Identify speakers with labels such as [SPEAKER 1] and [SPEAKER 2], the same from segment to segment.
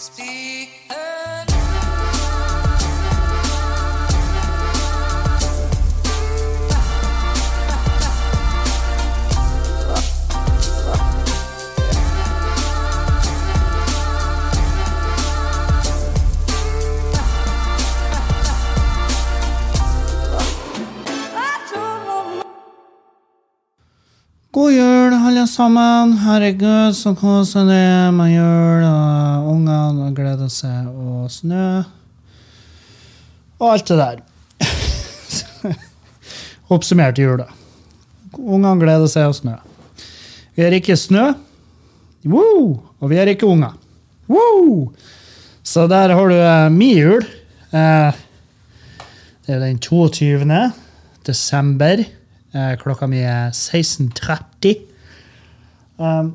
[SPEAKER 1] God alle sammen. Herregud, så koselig det er med jul. Og ungene gleder seg, og snø. Og alt det der. Oppsummert jula. Ungene gleder seg, og snø. Vi har ikke snø, Woo! og vi har ikke unger. Så der har du eh, min jul. Eh, det er den 22. desember. Eh, klokka mi er 16.30. Um,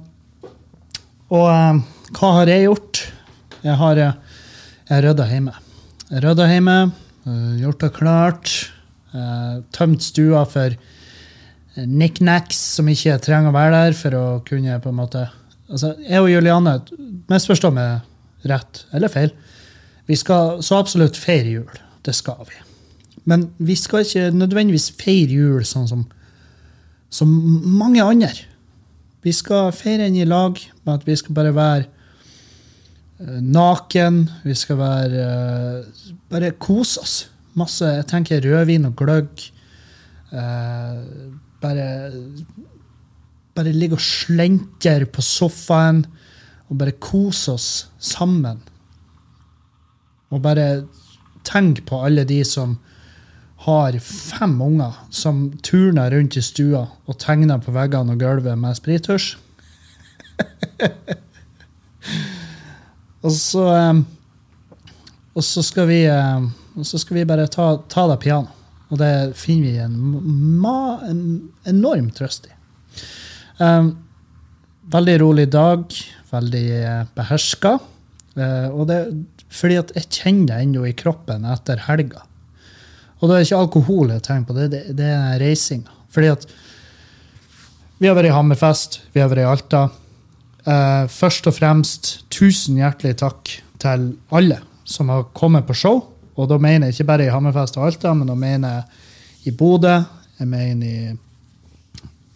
[SPEAKER 1] og um, hva har jeg gjort? Jeg har, eh, jeg rydda hjemme. Jeg rydda hjemme, eh, gjort det klart. eh, tømt stua for knickknacks som ikke trenger å være der for å kunne på en måte altså, Jeg og Juliane, misforstår meg rett eller feil, vi skal så absolutt feire jul. Det skal vi. Men vi skal ikke nødvendigvis feire jul sånn som, som mange andre. Vi skal feire den i lag med at vi skal bare være eh, naken. Vi skal være eh, Bare kose oss. Masse jeg tenker rødvin og gløgg. Eh, bare Bare ligge og slenker på sofaen og bare kose oss sammen. Og bare tenk på alle de som har fem unger som turner rundt i stua og tegner på veggene og gulvet med sprittusj. og så eh, Og så skal vi eh, så skal vi bare ta, ta det piano. Og det finner vi en, ma, en enorm trøst i. Um, veldig rolig dag. Veldig beherska. Uh, og det fordi at jeg kjenner det ennå i kroppen etter helga. Og det er ikke alkohol jeg tenker på, det, det, det er reisinga. Fordi at vi har vært i Hammerfest, vi har vært i Alta. Uh, først og fremst, tusen hjertelig takk til alle som har kommet på show. Og da mener jeg ikke bare i Hammerfest og Alta, men da mener jeg i Bodø, jeg mener i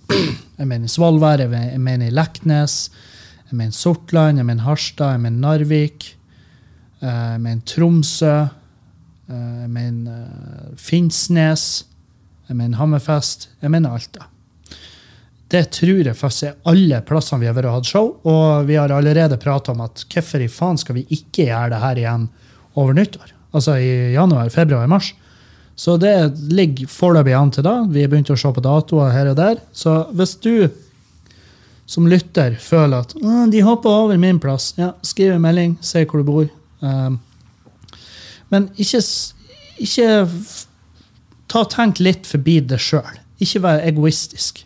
[SPEAKER 1] jeg mener Svolvær, jeg mener- Leknes, jeg mener Sortland, jeg mener Harstad, jeg mener Narvik, eh, jeg mener Tromsø, jeg mener eh, Finnsnes, jeg mener Hammerfest, jeg mener Alta. Det tror jeg faktisk er alle plassene vi har vært og hatt show, og vi har allerede prata om at hvorfor i faen skal vi ikke gjøre det her igjen over nyttår? Altså i januar, februar, mars. Så det ligger foreløpig an til da. Vi har begynt å se på datoer her og der. Så hvis du som lytter føler at de hopper over min plass, ja, skriv en melding, si hvor du bor. Um, men ikke, ikke ta tenk litt forbi det sjøl. Ikke vær egoistisk.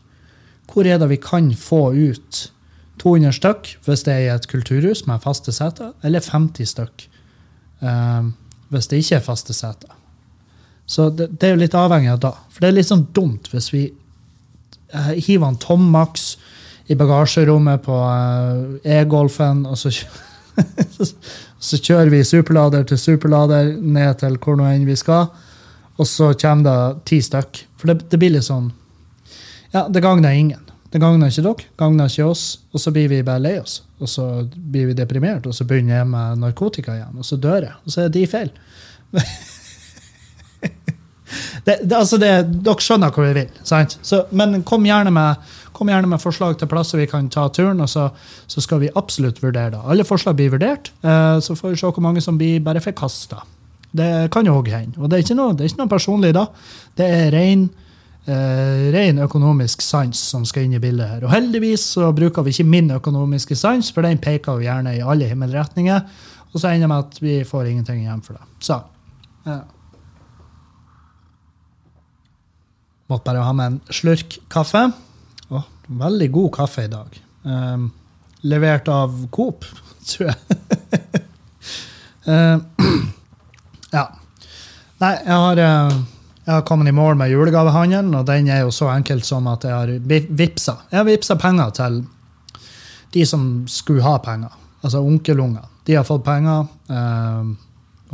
[SPEAKER 1] Hvor er det vi kan få ut 200 stykk hvis det er i et kulturhus med faste seter, eller 50 stykk eh, hvis det ikke er faste seter? Så det, det er jo litt avhengig av da. For det er litt sånn dumt hvis vi eh, hiver en Tom Max i bagasjerommet på eh, e-golfen, og så, så kjører vi superlader til superlader ned til hvor nå enn vi skal, og så kommer det ti stykk. For det, det blir litt sånn Ja, det gagner ingen. Det gagner ikke dere, gagner ikke oss, og så blir vi bare lei oss. Og så blir vi deprimert, og så begynner jeg med narkotika igjen, og så dør jeg. Og så er de feil. det, det, altså det, dere skjønner hvor vi vil. sant? Så, men kom gjerne, med, kom gjerne med forslag til plasser vi kan ta turen, og så, så skal vi absolutt vurdere det. Alle forslag blir vurdert, eh, så får vi se hvor mange som blir bare forkasta. Det kan jo òg hende. Og det er, noe, det er ikke noe personlig da. Det er ren, eh, ren økonomisk sans som skal inn i bildet her. Og heldigvis så bruker vi ikke min økonomiske sans, for den peker jo gjerne i alle himmelretninger. Og så ender det med at vi får ingenting igjen for det. Så ja. Måtte bare ha med en slurk kaffe. Veldig god kaffe i dag. Um, levert av Coop, tror jeg. uh, ja. Nei, jeg har, eh, jeg har kommet i mål med julegavehandelen, og den er jo så enkelt som at jeg har vi- vipsa. Jeg har vipsa penger til de som skulle ha penger, altså onkelunger. De har fått penger, uh,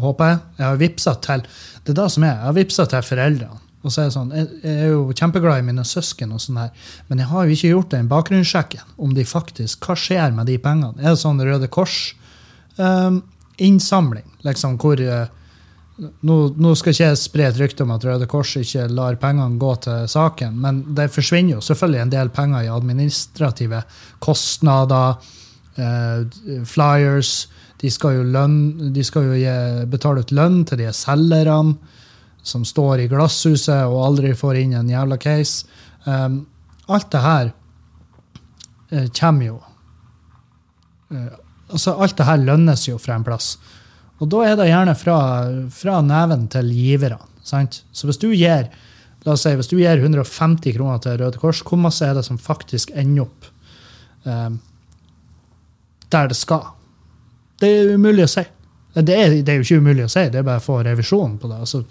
[SPEAKER 1] håper jeg. Jeg har vippsa til Det er det som er. Jeg har vippsa til foreldrene. Og så er det sånn, jeg, jeg er jo kjempeglad i mine søsken, og sånn her, men jeg har jo ikke gjort den bakgrunnssjekken. om de faktisk, Hva skjer med de pengene? Er det sånn Røde Kors-innsamling? liksom, hvor uh, nå, nå skal ikke jeg spre et rykte om at Røde Kors ikke lar pengene gå til saken, men det forsvinner jo selvfølgelig en del penger i administrative kostnader, uh, flyers De skal jo, lønn, de skal jo gi, betale ut lønn til de selgerne som står i glasshuset og aldri får inn en jævla case. Um, alt det her uh, kommer jo uh, altså Alt det her lønnes jo fra en plass. Og da er det gjerne fra, fra neven til giverne. Så hvis du gir la oss si, hvis du gir 150 kroner til Røde Kors, hvor masse er det som faktisk ender opp um, der det skal? Det er umulig å si. Det er, det er, jo ikke umulig å si, det er bare å få revisjon på det. Altså,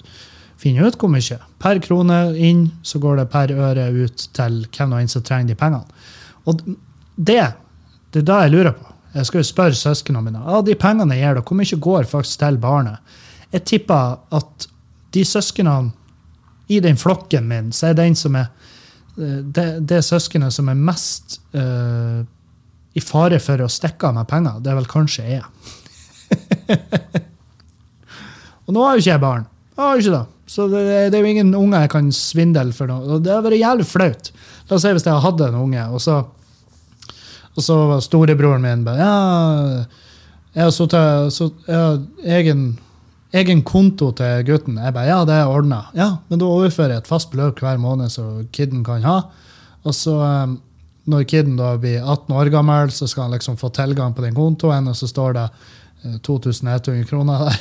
[SPEAKER 1] finne ut hvor mye. Per krone inn, så går det per øre ut til hvem og en som trenger de pengene. Og det, det er da jeg lurer på. Jeg skal jo spørre søsknene mine. Ja, de pengene jeg gir deg, hvor mye går faktisk til barnet? Jeg tipper at de søsknene i den flokken min, så er den som er eh, det, det søskenet som er mest uh, i fare for å stikke av med penger, det er vel kanskje jeg. og nå har jo ikke jeg barn. Jeg har jo ikke det. Så det, det, er jo ingen unger jeg kan svindle for noe. Det har vært jævlig flaut. La oss si hvis jeg hadde en unge, og så, og så var storebroren min bare Ja, jeg har, har egen, egen, konto til gutten. Jeg bare Ja, det er ordna. Ja, men da overfører jeg et fast beløp hver måned så kiden kan ha. Og så um, når kiden da blir 18 år gammel, så skal han liksom få tilgang på den kontoen, og så står det 2100 uh, kroner der.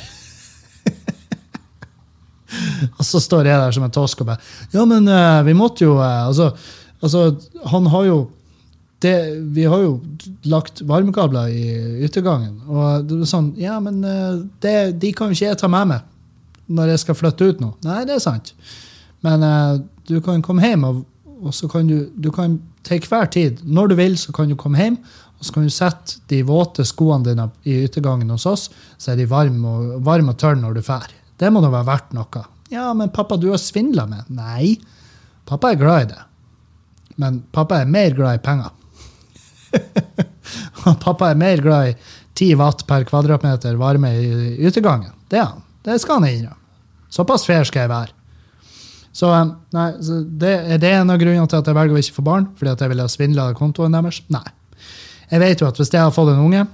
[SPEAKER 1] Og så står jeg der som en tosk og bare Ja, men uh, vi måtte jo uh, altså, altså, han har jo det, Vi har jo lagt varmekabler i yttergangen. Og det er sånn Ja, men uh, det, de kan jo ikke jeg ta med meg når jeg skal flytte ut nå. Nei, det er sant. Men du kan komme hjem, og, og så kan du, du kan til hver tid, når du vil, så kan du komme hjem. Og så kan du sette de våte skoene dine i yttergangen hos oss, så er de varme og, varm og tørre når du drar. Det må da være verdt noe. Ja, men pappa, du har svindla med. Nei, pappa er glad i det. Men pappa er mer glad i penger. pappa er mer glad i 10 watt per kvadratmeter varme i utegangen. Det er han. Det skal han innrømme. Såpass fair skal jeg være. Så, um, nei, så det, Er det en av grunnene til at jeg velger å ikke få barn? Fordi at jeg ville ha svindla kontoen deres? Nei. Jeg vet jo at hvis jeg har fått en unge,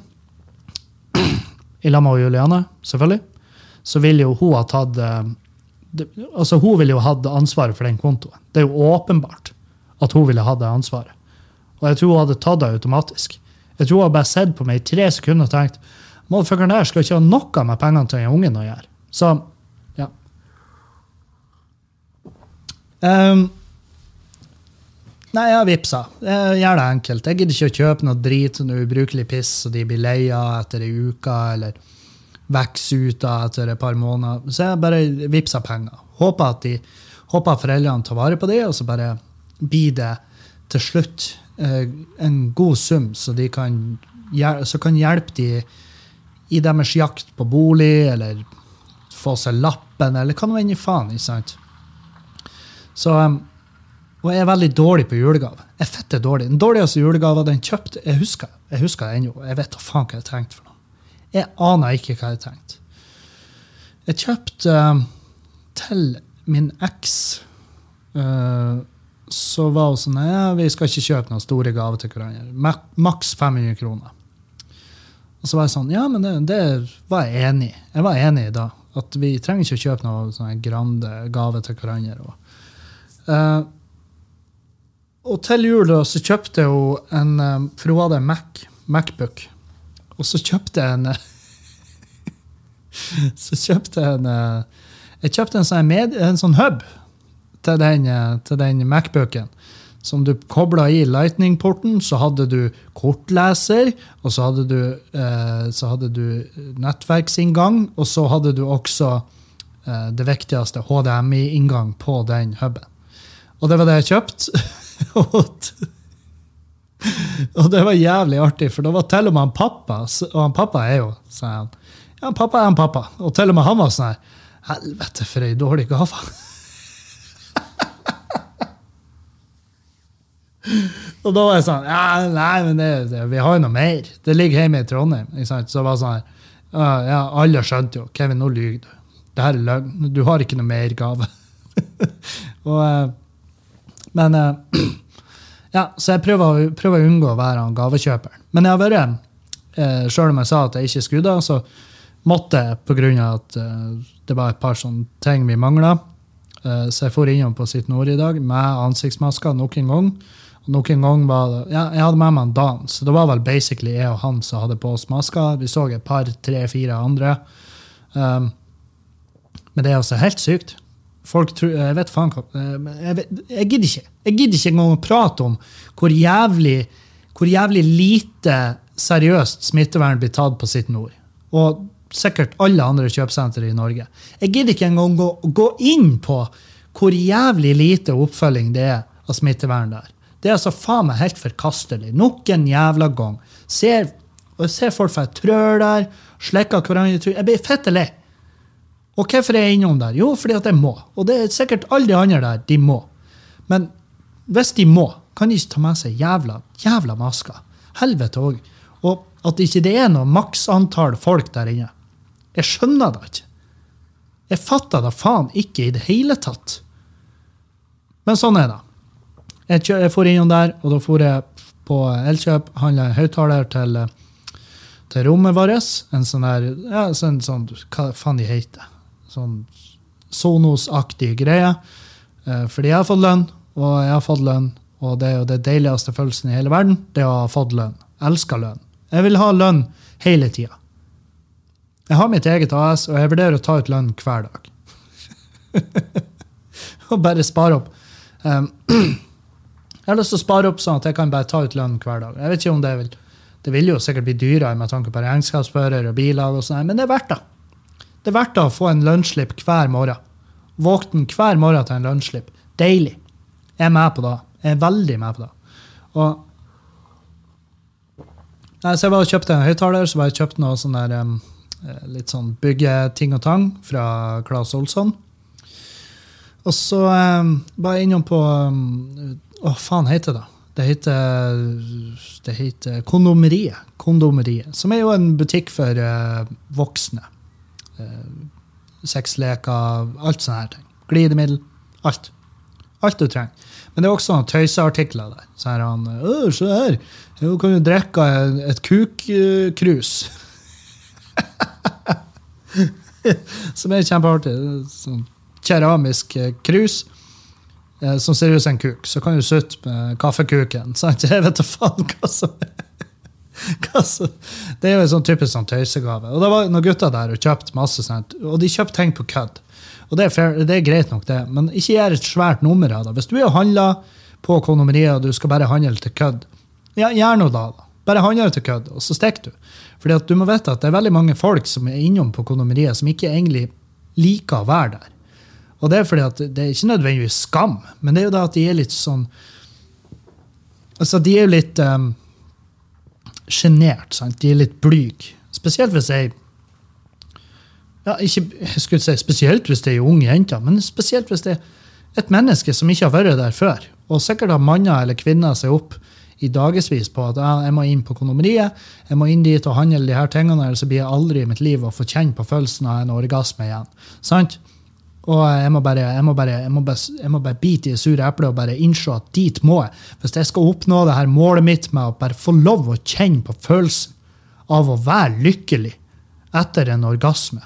[SPEAKER 1] i lag med Juliane, selvfølgelig, så ville jo hun ha tatt eh, altså Hun ville hatt ansvaret for den kontoen. Det er jo åpenbart at hun ville hatt det ansvaret. Og jeg tror hun hadde tatt det automatisk. Jeg tror hun hadde bare sett på meg i tre sekunder og tenkt Motherfuckeren der skal ikke ha noe med pengene til den ungen å gjøre. Så, ja. Um, nei, jeg har vippsa. Jeg gjør det enkelt. Jeg gidder ikke å kjøpe noe drit, noe ubrukelig piss, så de blir leia etter ei uke. eller vokser ut da etter et par måneder. Så jeg bare vippsa penger. Håper at de, håper foreldrene tar vare på det, og så bare blir det til slutt eh, en god sum, så de kan, så kan hjelpe de i deres jakt på bolig, eller få seg lappen, eller hva nå enn i faen. ikke sant? Så, um, og jeg er veldig dårlig på julegave. Jeg er fette dårlig. Den dårligste julegaven den kjøpte Jeg husker jeg husker det ennå. Jeg vet da faen hva jeg tenkte. Jeg aner ikke hva jeg tenkte. Jeg kjøpte uh, til min eks uh, Så var hun sånn ja, vi skal ikke kjøpe noen store gaver til hverandre. Maks 500 kroner. Og så var jeg sånn Ja, men det, det var jeg enig i. Jeg var enig i da. At vi trenger ikke å kjøpe noen sånne grande gaver til hverandre. Uh, og til jul så kjøpte hun en For hun hadde en Mac, Macbook. Og så kjøpte jeg en Så kjøpte jeg en Jeg kjøpte en sånn, med, en sånn hub til den, til den Macbooken. Som du kobla i Lightning-porten, så hadde du kortleser, og så hadde du, eh, så hadde du nettverksinngang, og så hadde du også eh, det viktigste, HDMI-inngang på den huben. Og det var det jeg kjøpte. Og det var jævlig artig, for det var til og med han pappa, og han pappa er jo sånn Ja, pappa er han pappa. Og til og med han var sånn her Helvete, for ei dårlig gave. Og da var jeg sånn ja, Nei, men det, det, vi har jo noe mer. Det ligger hjemme i Trondheim. Ikke sant? Så var sånn her, ja, ja, Alle skjønte jo Kevin, nå lyver du. Det her er løgn. Du har ikke noe mer gave. og, eh, men eh, ja, Så jeg prøver, prøver å unngå å være han gavekjøperen. Men jeg har vært, eh, sjøl om jeg sa at jeg ikke skulle så måtte jeg pga. at eh, det var et par sånne ting vi mangla. Eh, så jeg for innom på Sitt Nord i dag med ansiktsmasker nok en gang. Og nok en gang var det, ja, Jeg hadde med meg en Dan, så det var vel basically jeg og han som hadde på oss masker. Vi så et par, tre, fire andre. Um, men det er altså helt sykt. Folk tror, Jeg vet faen eh, jeg, jeg gidder ikke Jeg gidder ikke engang å prate om hvor jævlig, hvor jævlig lite seriøst smittevern blir tatt på sitt nord. Og sikkert alle andre kjøpesentre i Norge. Jeg gidder ikke engang gå, gå inn på hvor jævlig lite oppfølging det er av smittevern der. Det er altså faen meg helt forkastelig. Nok en jævla gang. Ser, ser folk fra trør der, slikker hverandre i trynet. Jeg blir fette lei. Og hvorfor er jeg innom der? Jo, fordi at jeg må. Og det er sikkert alle de andre der. De må. Men hvis de må, kan de ikke ta med seg jævla, jævla masker. Helvete òg. Og at ikke det er noe maksantall folk der inne. Jeg skjønner det ikke. Jeg fatter det faen ikke i det hele tatt. Men sånn er det. Jeg, kjø, jeg for innom der, og da for jeg på Elkjøp, handla høyttaler til, eh, til rommet vårt. En sånn der, ja, sånn, sånn, hva faen de heter. Sånn Sonos-aktig greie. Eh, Fordi jeg har fått lønn, og jeg har fått lønn. Og det er jo det deiligste følelsen i hele verden, det å ha fått lønn. Elsker lønn. Jeg vil ha lønn hele tida. Jeg har mitt eget AS, og jeg vurderer å ta ut lønn hver dag. og bare spare opp. Um, jeg har lyst til å spare opp sånn at jeg kan bare ta ut lønn hver dag. Jeg vet ikke om Det vil det vil jo sikkert bli dyrere med tanke på regnskapsfører og bilag, og sånn, men det er verdt det. Det er verdt å få en lønnsslipp hver morgen. Våkne hver morgen til en lønnsslipp. Deilig. Jeg er med på det. Jeg er veldig med på det. Og Nei, så jeg bare kjøpte en høyttaler, så bare jeg kjøpt noe sånn der um, litt sånn byggeting og tang fra Claes Olsson. Og så um, var jeg innom på um, Hva faen heter det? Det heter, det heter Kondomeriet. Kondomeriet. Som er jo en butikk for uh, voksne. Uh, Sexleker, alt sånne her ting. Glidemiddel. Alt. Alt du trenger. Men det er også noen tøyseartikler der. Så her han, «Å, Se her, du kan jo drikke et kukkrus. som er kjempeartig. Sånn keramisk eh, krus eh, som ser ut som en kuk. Så kan du sutte med kaffekuken. Sant? Jeg vet da faen hva som som, Det er jo en sånn typisk sånn tøysegave. Og det var noen gutter der og kjøpte masse sånt. Og de kjøpte ting på kødd. Og det er, fair, det er greit nok, det, men ikke gjør et svært nummer av det. Hvis du er og handler på kondomeriet, og du skal bare handle til kødd, ja, gjør nå da. Bare handle til kødd, og så stikker du. Fordi at du må vite at det er veldig mange folk som er innom på kondomeriet, som ikke egentlig liker å være der. Og det er fordi at det er ikke nødvendigvis skam, men det er jo det at de er litt sånn Altså, de er jo litt um, sjenert. De er litt blyge. Spesielt hvis jeg ja, ikke, jeg skulle si spesielt hvis det er unge jenter, men spesielt hvis det er et menneske som ikke har vært der før. Og sikkert har manner eller kvinner seg opp i dagevis på at ja, jeg må inn på kondomeriet, jeg må inn dit og handle de her tingene, eller så blir jeg aldri i mitt liv å få kjenne på følelsen av en orgasme igjen. Sant? Og jeg må bare, jeg må bare, jeg må bare, jeg må bare bite i det sure eplet og bare innse at dit må jeg. Hvis jeg skal oppnå det her målet mitt med å bare få lov å kjenne på følelsen av å være lykkelig etter en orgasme.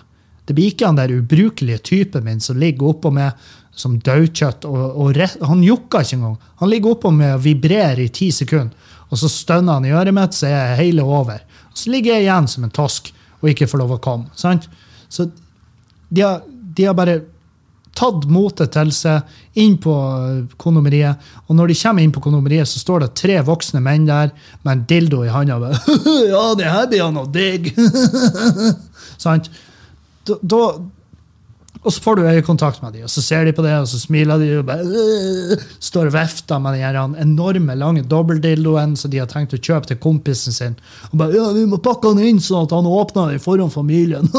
[SPEAKER 1] Det blir ikke han der ubrukelige typen min som ligger oppå med som daukjøtt. Og, og han jukker ikke engang. Han ligger oppå med å vibrere i ti sekunder, og så stønner han i øret mitt, så er jeg hele over. Og så ligger jeg igjen som en tosk og ikke får lov å komme. sant? Så de har, de har bare tatt motet til seg inn på kondomeriet. Og når de kommer inn på kondomeriet, så står det tre voksne menn der med en dildo i handa. ja, det her blir han noe digg! Sant? Da, da, Og så får du øyekontakt med dem, og så ser de på det, og så smiler de og bare øh, står vifter med den enorme, lange dobbeltdildoen som de har tenkt å kjøpe til kompisen sin. Og bare 'Ja, vi må pakke han inn sånn at han åpner den foran familien'.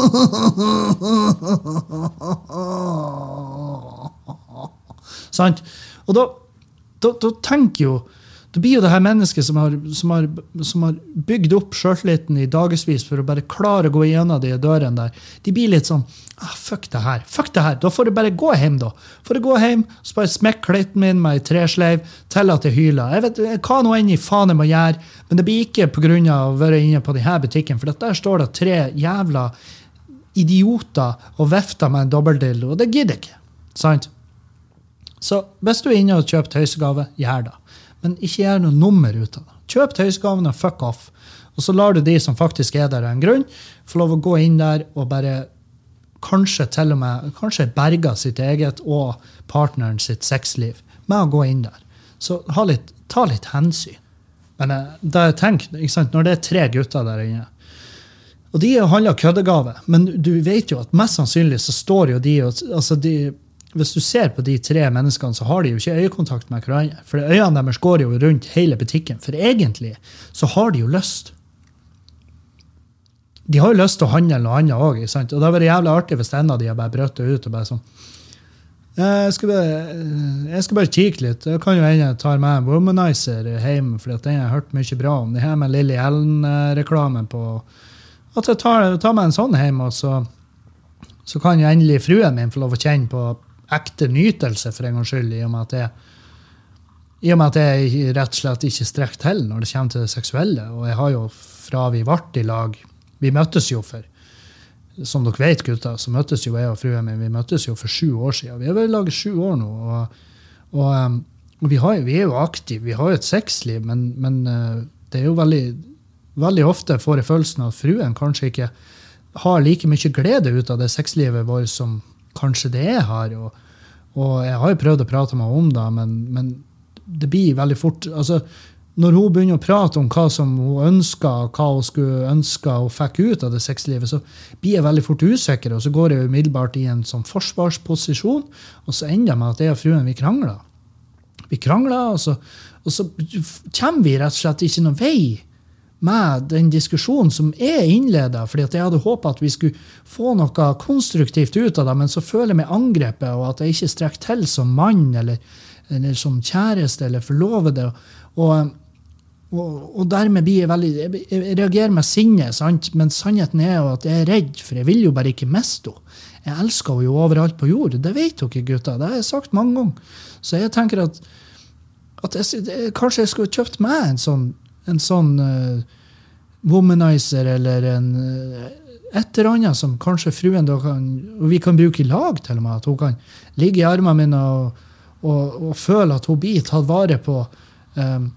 [SPEAKER 1] Sant? Og da, da, da tenker jo det blir jo det her mennesket som har, som har, som har bygd opp sjøltilliten i dagevis for å bare klare å gå gjennom de dørene der. De blir litt sånn ah, Fuck det her. fuck det her, Da får du bare gå hjem, da. Får du gå hjem, så bare smekk klitten min med ei tresleiv til at jeg hyler. Jeg vet hva nå enn i faen jeg må gjøre, men det blir ikke pga. å være inne på denne butikken, for der står det tre jævla idioter og vifter med en dobbeltdildo, og det gidder jeg ikke. Sant? Så hvis du er inne og kjøper tøysegave, gjør det. Men ikke gjør noe nummer ut av det. Kjøp tøysgavene, fuck off. Og så lar du de som faktisk er der en grunn, få lov å gå inn der og bare kanskje til og med kanskje berge sitt eget og partneren sitt sexliv med å gå inn der. Så litt, ta litt hensyn. Men eh, det jeg tenker, når det er tre gutter der inne Og de handler køddegave, men du vet jo at mest sannsynlig så står jo de og altså de, hvis du ser på de tre menneskene, så har de jo ikke øyekontakt med hverandre. For øynene deres går jo rundt hele butikken. For egentlig så har de jo lyst. De har jo lyst til å handle noe annet òg. Og det hadde vært jævlig artig hvis en av de bare brøt det ut og bare sånn jeg skal, bare, jeg skal bare kikke litt. Det kan jo hende jeg tar med en Womanizer hjem, for den har jeg hørt mye bra om. Det her med Lilly Ellen-reklamen på At jeg tar, tar med en sånn hjem, og så, så kan jo endelig fruen min få lov å kjenne på ekte nytelse, for en gangs skyld, i og med at jeg, i og med at jeg rett og slett ikke strekker til når det kommer til det seksuelle. Og jeg har jo fra vi ble i lag Vi møttes jo for Som dere vet, gutter, så møttes jo jeg og fruen min vi møttes jo for sju år siden. Vi har vært i lag i sju år nå. Og, og, um, og vi, har, vi, er jo aktive, vi har jo et sexliv, men, men uh, det er jo veldig, veldig ofte får jeg følelsen av at fruen kanskje ikke har like mye glede ut av det sexlivet vårt som kanskje det jeg har. Og, og jeg har jo prøvd å prate med henne om det, men, men, det blir veldig fort altså, Når hun begynner å prate om hva som hun ønsker, hva hun skulle ønske hun fikk ut av det sexlivet, så blir jeg veldig fort usikker, og så går jeg umiddelbart i en sånn forsvarsposisjon, og så ender det med at jeg og fruen vi krangler. Vi krangler, og så, og så kommer vi rett og slett ikke noen vei med den diskusjonen som er innleda, fordi jeg hadde håpa at vi skulle få noe konstruktivt ut av det, men så føler jeg meg angrepet, og at jeg ikke strekker til som mann eller, eller som kjæreste eller forlovede. Og, og, og, dermed blir jeg veldig Jeg reagerer med sinne, sant? men sannheten er jo at jeg er redd, for jeg vil jo bare ikke miste henne. Jeg elsker henne jo overalt på jord. Det vet dere, gutter. Det har jeg sagt mange ganger. Så jeg tenker at, at jeg, kanskje jeg skulle kjøpt meg en sånn en sånn uh, womanizer eller en uh, et eller annet som kanskje fruen da kan Og vi kan bruke i lag, til og med. At hun kan ligge i armene mine og, og, og føle at hun blir tatt vare på. Um,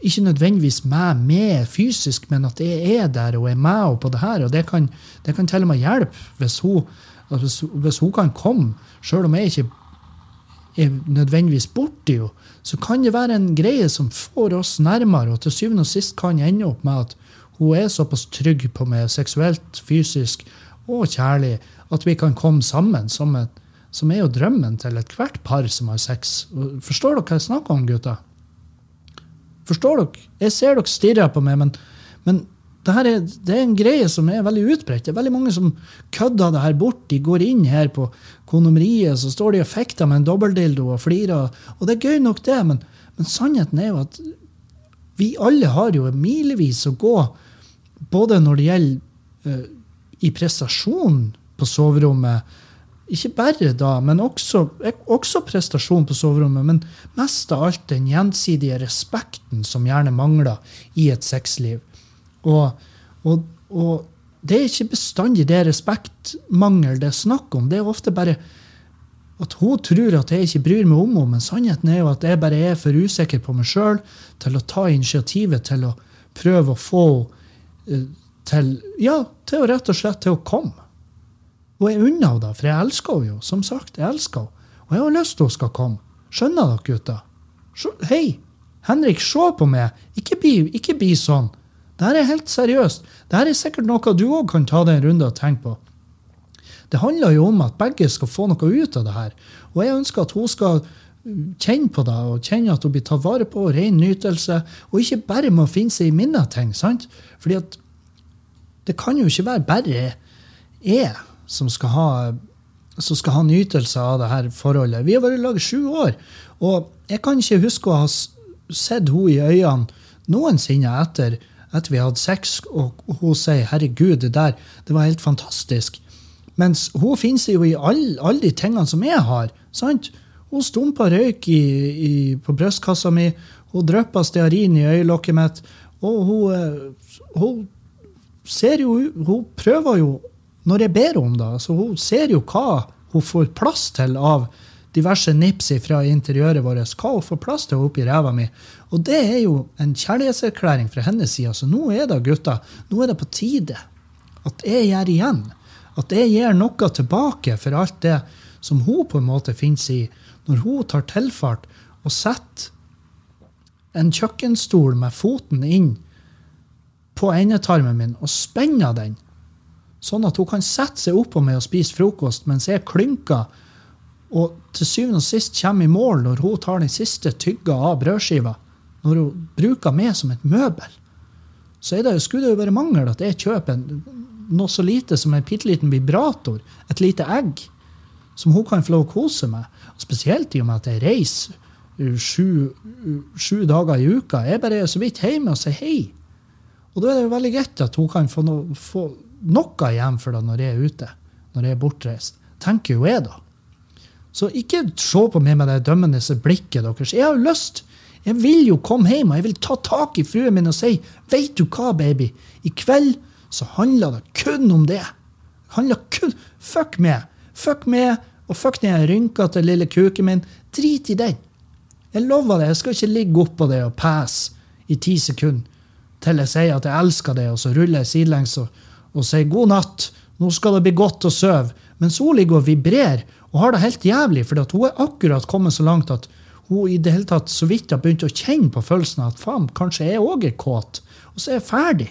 [SPEAKER 1] ikke nødvendigvis meg med fysisk, men at jeg er der og er med henne på det her. Og det kan, det kan til og med hjelpe hvis hun, hvis, hvis hun kan komme, sjøl om jeg ikke er nødvendigvis borti henne så kan det være en greie som får oss nærmere, og til syvende og sist kan ende opp med at hun er såpass trygg på meg seksuelt, fysisk og kjærlig at vi kan komme sammen, som, et, som er jo drømmen til ethvert par som har sex. Forstår dere hva jeg snakker om, gutter? Forstår dere? Jeg ser dere stirrer på meg, men, men det, er, det er en greie som er veldig utbredt. Det er veldig mange som kødder det her bort. De går inn her på kondomeriet, så står de og fekter med en dobbeltdildo og flirer. Og det er gøy nok, det, men, men, sannheten er jo at vi alle har jo milevis å gå, både når det gjelder uh, i prestasjon på soverommet, ikke bare da, men også, også, prestasjon på soverommet. Men mest av alt den gjensidige respekten som gjerne mangler i et sexliv. Og, og, og, det er ikke bestandig det respektmangel det er snakk om. Det er ofte bare at hun tror at jeg ikke bryr meg om henne, men sannheten er jo at jeg bare er for usikker på meg sjøl til å ta initiativet til å prøve å få henne til Ja, til å rett og slett til å komme. Og jeg unner henne det, for jeg elsker henne jo. Som sagt, jeg elsker henne. Og jeg har lyst til hun skal komme. Skjønner dere, gutter? Hei, Henrik, se på meg. Ikke bli, ikke bli sånn. Dette er helt seriøst. Dette er sikkert noe du òg kan ta deg en runde og tenke på. Det handler jo om at begge skal få noe ut av det her. Og jeg ønsker at hun skal kjenne på det og kjenne at hun blir tatt vare på, ren nytelse, og ikke bare må finne seg i minne ting. sant? Fordi at det kan jo ikke være bare jeg som skal ha, som skal ha nytelse av det her forholdet. Vi har vært i i sju år, og jeg kan ikke huske å ha sett henne i øynene noensinne etter at vi hadde sex, og hun sier 'herregud, det der det var helt fantastisk'. Mens hun finnes jo i alle all de tingene som jeg har. sant? Hun stumpa røyk i, i, på brystkassa mi, hun dryppa stearin i øyelokket mitt, og hun, eh, hun ser jo Hun prøver jo, når jeg ber om det, så hun ser jo hva hun får plass til av diverse nips fra interiøret vårt. Hva hun får plass til oppi ræva mi. Og det er jo en kjærlighetserklæring fra hennes side. Så nå er det, gutta, nå er det på tide at jeg gjør igjen. At jeg gir noe tilbake for alt det som hun på en måte finnes i, når hun tar tilfart og setter en kjøkkenstol med foten inn på endetarmen min og spenner den, sånn at hun kan sette seg oppå meg og spise frokost mens jeg klynker og til syvende og sist kommer i mål når hun tar den siste tygga av brødskiva, når hun bruker meg som et møbel, så det, skulle det jo være mangel at jeg kjøper noe så lite som en bitte liten vibrator, et lite egg, som hun kan få lov å kose med. Spesielt i og med at jeg reiser sju, sju, dager i uka. Jeg bare er så vidt hjemme og sier hei. Og da er det jo veldig greit at hun kan få, no, få noe igjen for det når jeg er ute, når jeg er bortreist. Tenker jo jeg, da. Så ikke se på meg med det dømmende blikket deres. Jeg har jo lyst. Jeg vil jo komme hjem og jeg vil ta tak i fruen min og si Veit du hva, baby? I kveld så handler det kun om det. Handler kun Fuck meg. Fuck meg og fuck den rynkete lille kuken min. Drit i den. Jeg lover det, jeg skal ikke ligge oppå det og passe i ti sekunder til jeg sier at jeg elsker det, og så ruller jeg sidelengs og, og sier god natt, nå skal det bli godt å sove. Mens hun ligger og vibrerer og har det helt jævlig, for hun er akkurat kommet så langt at hun i det hele tatt så vidt har begynt å kjenne på følelsen av at faen, kanskje jeg òg er kåt. Og så er jeg ferdig.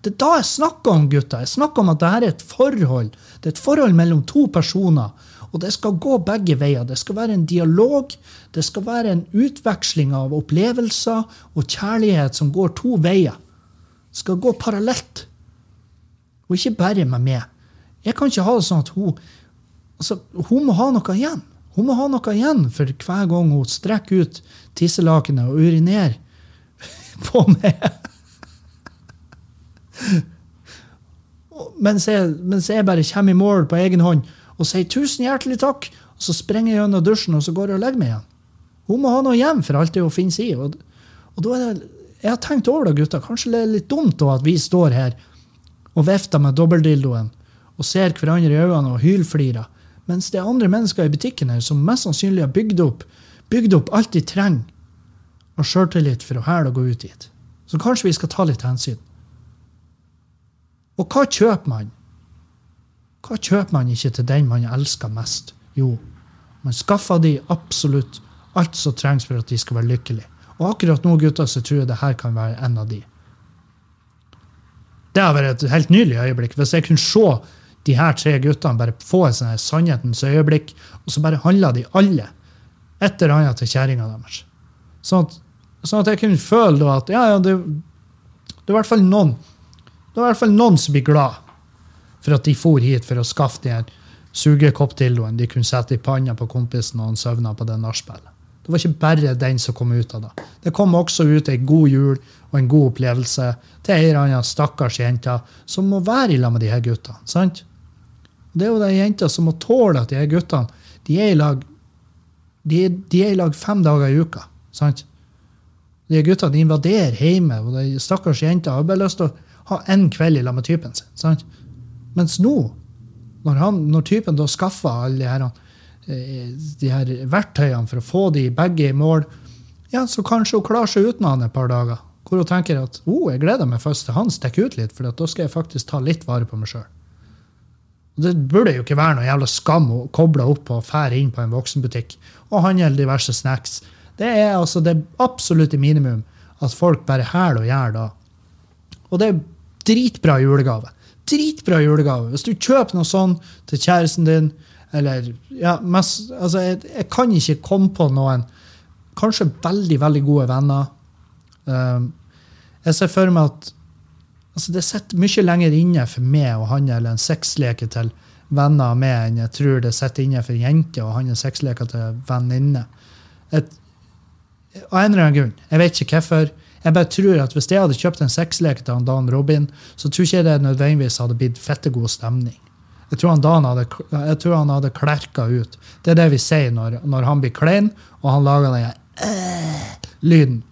[SPEAKER 1] Det er da jeg snakker om gutta. Jeg snakker om at dette er et forhold. Det er et forhold mellom to personer. Og det skal gå begge veier. Det skal være en dialog. Det skal være en utveksling av opplevelser og kjærlighet som går to veier. Det skal gå parallelt. Og ikke bare med meg. Jeg kan ikke ha det sånn at hun altså, Hun må ha noe igjen. Hun må ha noe igjen for hver gang hun strekker ut tisselakenet og urinerer på meg. Mens jeg, mens jeg, bare kommer i mål på egen hånd og sier 'tusen hjertelig takk', og så springer jeg gjennom dusjen og så går jeg og legger meg igjen. Hun må ha noe hjem for alt det hun finnes i. Og, og da er det, jeg har tenkt over det, gutta. Kanskje det er litt dumt da at vi står her og vifter med dobbeldildoen og ser hverandre i øynene og hylflirer, mens det er andre mennesker i butikken her som mest sannsynlig har bygd opp, bygd opp alt de trenger av sjøltillit for å hæle og gå ut dit. Så kanskje vi skal ta litt hensyn. Og hva kjøper man? Hva kjøper man ikke til den man elsker mest? Jo, man skaffer de absolutt alt som trengs for at de skal være lykkelige. Og akkurat nå gutter, så tror jeg det her kan være en av de. Det har vært et helt nydelig øyeblikk. Hvis jeg kunne se de her tre guttene bare få et sånn sannhetens øyeblikk, og så bare handla de alle et eller annet til kjerringa deres. Sånn at, sånn at, jeg kunne føle da at ja, ja, det, det er i hvert fall noen som blir glad for at de for hit for å skaffe de her sugekoppdildoen de kunne sette i panna på kompisen når han søvna på det nachspielet. Det var ikke bare den som kom ut av det. Det kom også ut ei god jul og en god opplevelse til ei eller annen stakkars jente som må være i lag med de her guttene. sant? Det er jo de jenta som må tåle at de her guttene de er i lag de er, de er i lag fem dager i uka. sant? De guttene invaderer hjemme, og de stakkars jenta har bare lyst til å ha én kveld i lag med typen sin. Sant? Mens nå, når, han, når typen da skaffer alle de her, eh, de her verktøyene for å få de begge i mål, ja, så kanskje hun klarer seg uten han et par dager. Hvor hun tenker at oh, jeg gleder meg først til han stikker ut litt, for da skal jeg faktisk ta litt vare på meg sjøl. Det burde jo ikke være noe jævla skam å koble opp og fære inn på en voksenbutikk og handle diverse snacks. Det er altså det absolutte minimum at folk bare hæler og gjør da. Og det er dritbra julegave. dritbra julegave. Hvis du kjøper noe sånn til kjæresten din, eller ja, mest, altså, jeg, jeg kan ikke komme på noen kanskje veldig, veldig gode venner. Um, jeg ser for meg at altså, det sitter mye lenger inne for meg å handle en sexleke til venner meg enn jeg tror det sitter inne for jenter å handle sexleker til venninner. Av en eller annen grunn. Jeg vet ikke hvorfor. Jeg bare tror at Hvis jeg hadde kjøpt en sexleke til han Dan Robin, så tror ikke jeg det nødvendigvis hadde blitt fettegod stemning. Jeg tror han Dan hadde, jeg tror han hadde klerka ut. Det er det vi sier når, når han blir klein, og han lager den øh, lyden.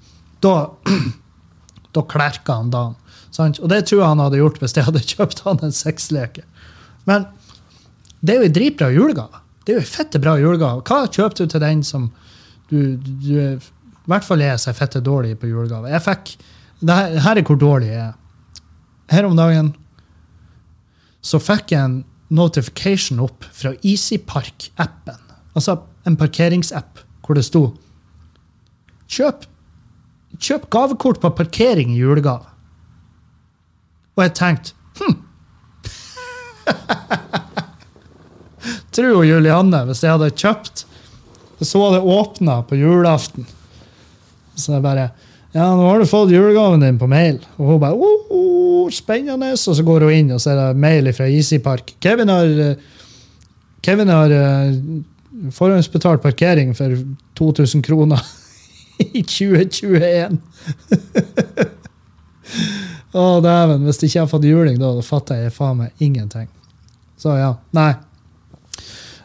[SPEAKER 1] Da, da klerker han Dan. Sant? Og det tror jeg han hadde gjort hvis jeg hadde kjøpt han en sexleke. Men det er jo en dritbra julegave. Det er jo en fette bra julegave. Hva kjøpte du til den som du, du, I hvert fall er fette dårlig på julegave. Jeg fikk det her, her er hvor dårlig jeg er. Her om dagen så fikk jeg en notification opp fra EasyPark-appen. Altså en parkeringsapp hvor det sto Kjøp, kjøp gavekort på parkering i julegave. Og jeg tenkte hm. Tror jo Julianne, hvis jeg hadde kjøpt Så var det åpna på julaften. Så jeg bare Ja, nå har du fått julegaven din på mail. Og hun bare oh, oh, Spennende. Og så går hun inn, og så er det mail fra EasyPark. Kevin har Kevin har eh, forhåndsbetalt parkering for 2000 kroner i 2021. Å, dæven. Hvis ikke jeg har fått juling da, fatter jeg faen meg ingenting. Så ja. Nei.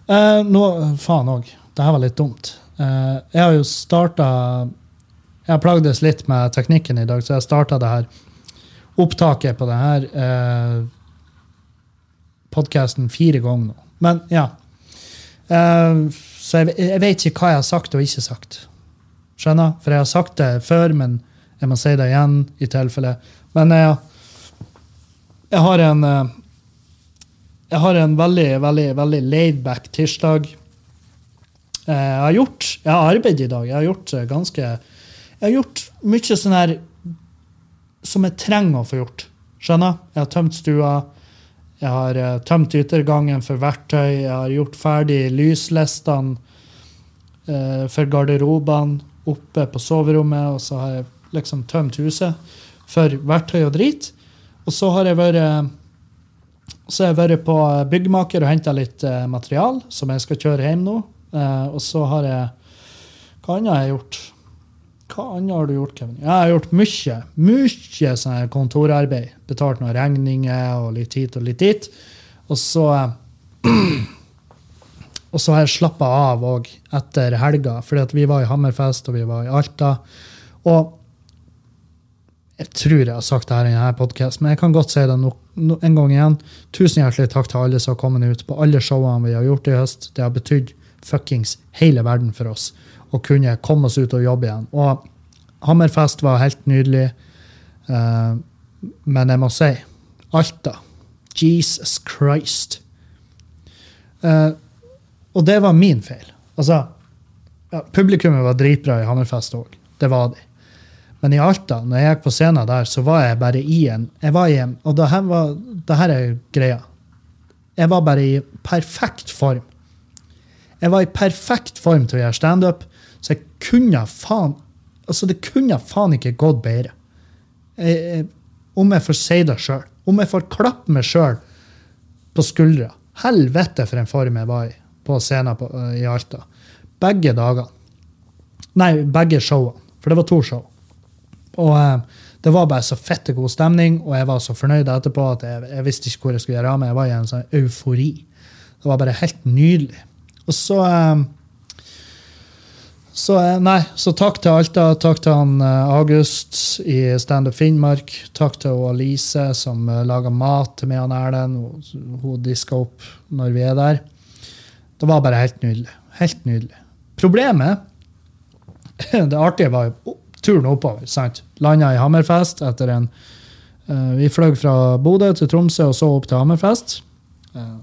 [SPEAKER 1] Eh, nå, faen òg. Det her var litt dumt. Eh, jeg har jo starta Jeg har plagdes litt med teknikken i dag, så jeg starta det her opptaket på denne eh, podkasten fire ganger nå. Men ja. Eh, så jeg, jeg vet ikke hva jeg har sagt og ikke sagt. Skjønner? For jeg har sagt det før, men jeg må si det igjen i tilfelle. Men jeg, jeg har en eh, jeg har en veldig veldig, veldig laid-back tirsdag. Eh, Jeg har gjort, jeg har arbeidet i dag. Jeg har gjort eh, ganske Jeg har gjort mye sånn her som jeg trenger å få gjort. Skjønner? Jeg har tømt stua. Jeg har eh, tømt yttergangen for verktøy. Jeg har gjort ferdig lyslistene eh, for garderobene oppe på soverommet. Og så har jeg liksom tømt huset for verktøy og drit. Og så har jeg vært så har vært på byggmaker og henta litt eh, material som jeg skal kjøre hjem nå. Eh, og så har jeg Hva annet har jeg gjort? Hva annet har du gjort, Kevin? Jeg har gjort mye. Mye sånn kontorarbeid. Betalt noen regninger og litt hit og litt dit. Og så eh, Og så har jeg slappa av òg etter helga, fordi vi var i Hammerfest og vi var i Alta. Og jeg tror jeg har sagt det her i denne podkasten, men jeg kan godt si det no, no, en gang igjen. Tusen hjertelig takk til alle som har kommet ut på alle showene vi har gjort i høst. Det har betydd fuckings hele verden for oss å kunne komme oss ut og jobbe igjen. Og Hammerfest var helt nydelig. Uh, men jeg må si Alta. Jesus Christ. Uh, og det var min feil. Altså, ja, publikummet var dritbra i Hammerfest òg. Det var de. Men i Alta, når jeg gikk på scenen der, så var jeg bare i en jeg var i en, Og det her, var, det her er greia. Jeg var bare i perfekt form. Jeg var i perfekt form til å gjøre standup, så jeg kunne faen altså Det kunne faen ikke gått bedre. Jeg, jeg, om jeg får si det sjøl. Om jeg får klappe meg sjøl på skuldra. Helvete for en form jeg var i på scenen på, i Alta. Begge dagene. Nei, begge showene. For det var to show. Og eh, det var bare så fette god stemning, og jeg var så fornøyd etterpå at jeg, jeg visste ikke hvor jeg skulle gjøre av meg. Jeg var i en sånn eufori. Det var bare helt nydelig. Og så eh, så, eh, nei, så takk til Alta. Takk til han August i Standup Finnmark. Takk til Alice som laga mat til meg og Erlend. Hun diska opp når vi er der. Det var bare helt nydelig. Helt nydelig. Problemet Det artige var jo turen oppover. sant? Landa i Hammerfest etter en uh, Vi fløy fra Bodø til Tromsø og så opp til Hammerfest. Uh,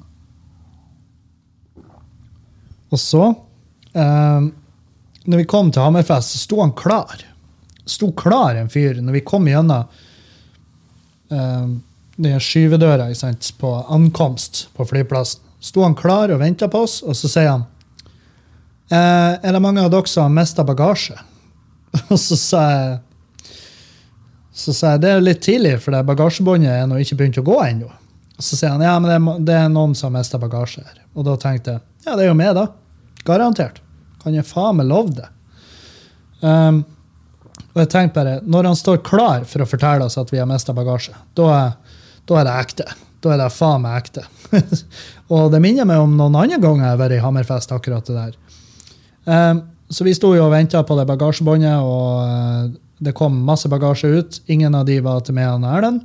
[SPEAKER 1] og så uh, Når vi kom til Hammerfest, så sto han klar. Sto klar, en fyr, når vi kom gjennom uh, den skyvedøra sant, på ankomst på flyplassen. Sto han klar og venta på oss, og så sier han Uh, Er det mange av dere som har mista bagasje? og så sa jeg så sa jeg det er litt tidlig, for det bagasjebåndet er nå ikke begynt å gå ennå. Så sier han ja, men det det er noen som har mista bagasje her. Og da tenkte jeg ja, det er jo meg, da. Garantert. Kan jeg faen meg love det. Um, og jeg tenkte bare, Når han står klar for å fortelle oss at vi har mista bagasje, da er, det ekte. Da er det faen meg ekte. og det minner meg om noen andre ganger jeg har vært i Hammerfest. akkurat det der. Um, så vi sto jo og venta på det bagasjebåndet, og det kom masse bagasje ut. Ingen av de var til meg og Erlend.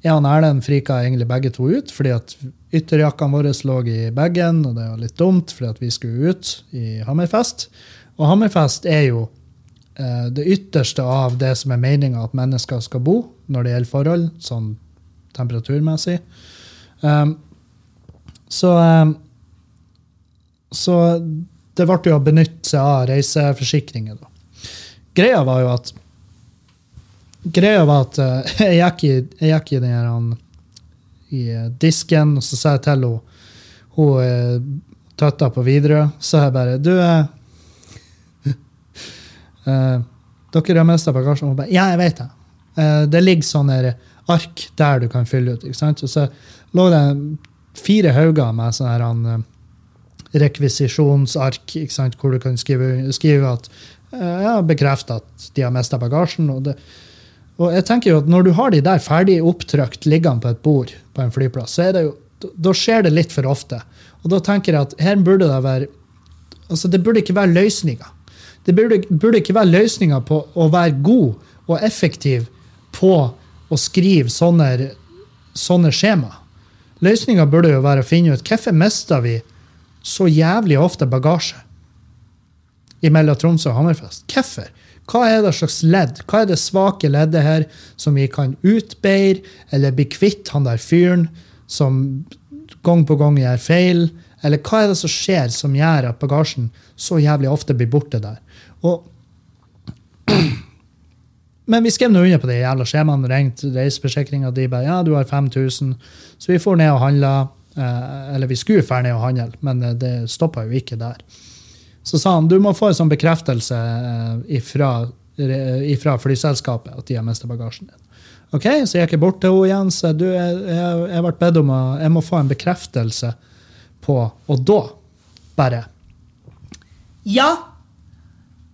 [SPEAKER 1] Jeg og Erlend frika egentlig begge to ut, fordi at ytterjakkene våre lå i bagen, og det var litt dumt, fordi at vi skulle ut i Hammerfest. Og Hammerfest er jo eh, det ytterste av det som er meninga at mennesker skal bo når det gjelder forhold, sånn temperaturmessig. Um, så, um, så det ble jo å benytte seg av reiseforsikringer. da. Greia var jo at Greia var at uh, jeg, gikk i, jeg gikk i den her han, i uh, disken, og så sa jeg til henne Hun uh, tøtta på Widerøe, så jeg bare Du Dere har mista bagasjen. Hun bare Ja, jeg vet det. det ligger sånne ark der du kan fylle ut. ikke sant? Og så lå det fire hauger med sånne her han, rekvisisjonsark ikke sant? hvor du kan skrive, skrive at jeg har bekrefta at de har mista bagasjen. Og, det, og jeg tenker jo at når du har de der ferdig opptrykt liggende på et bord på en flyplass, så jo, da skjer det litt for ofte. Og da tenker jeg at her burde det være altså Det burde ikke være løsninger. Det burde, burde ikke være løsninger på å være god og effektiv på å skrive sånne, sånne skjema. Løsninga burde jo være å finne ut hvorfor mister vi så jævlig ofte bagasje mellom Tromsø og Hammerfest. Hvorfor? Hva er det slags ledd? Hva er det svake leddet her som vi kan utbeire, eller bli kvitt han der fyren som gang på gang gjør feil? Eller hva er det som skjer som gjør at bagasjen så jævlig ofte blir borte der? Og men vi skrev nå under på de jævla skjemaene. Ringte reiseforsikringa. De bare ja, du har 5000. Så vi får ned og handla. Eh, eller vi skulle dra ned og handle, men eh, det stoppa jo ikke der. Så sa han du må få en sånn bekreftelse eh, ifra, ifra flyselskapet at de har mistet bagasjen din. Ok, Så jeg gikk bort til henne igjen så du, jeg, jeg, jeg ble bedt om å jeg må få en bekreftelse på Og da bare
[SPEAKER 2] Ja,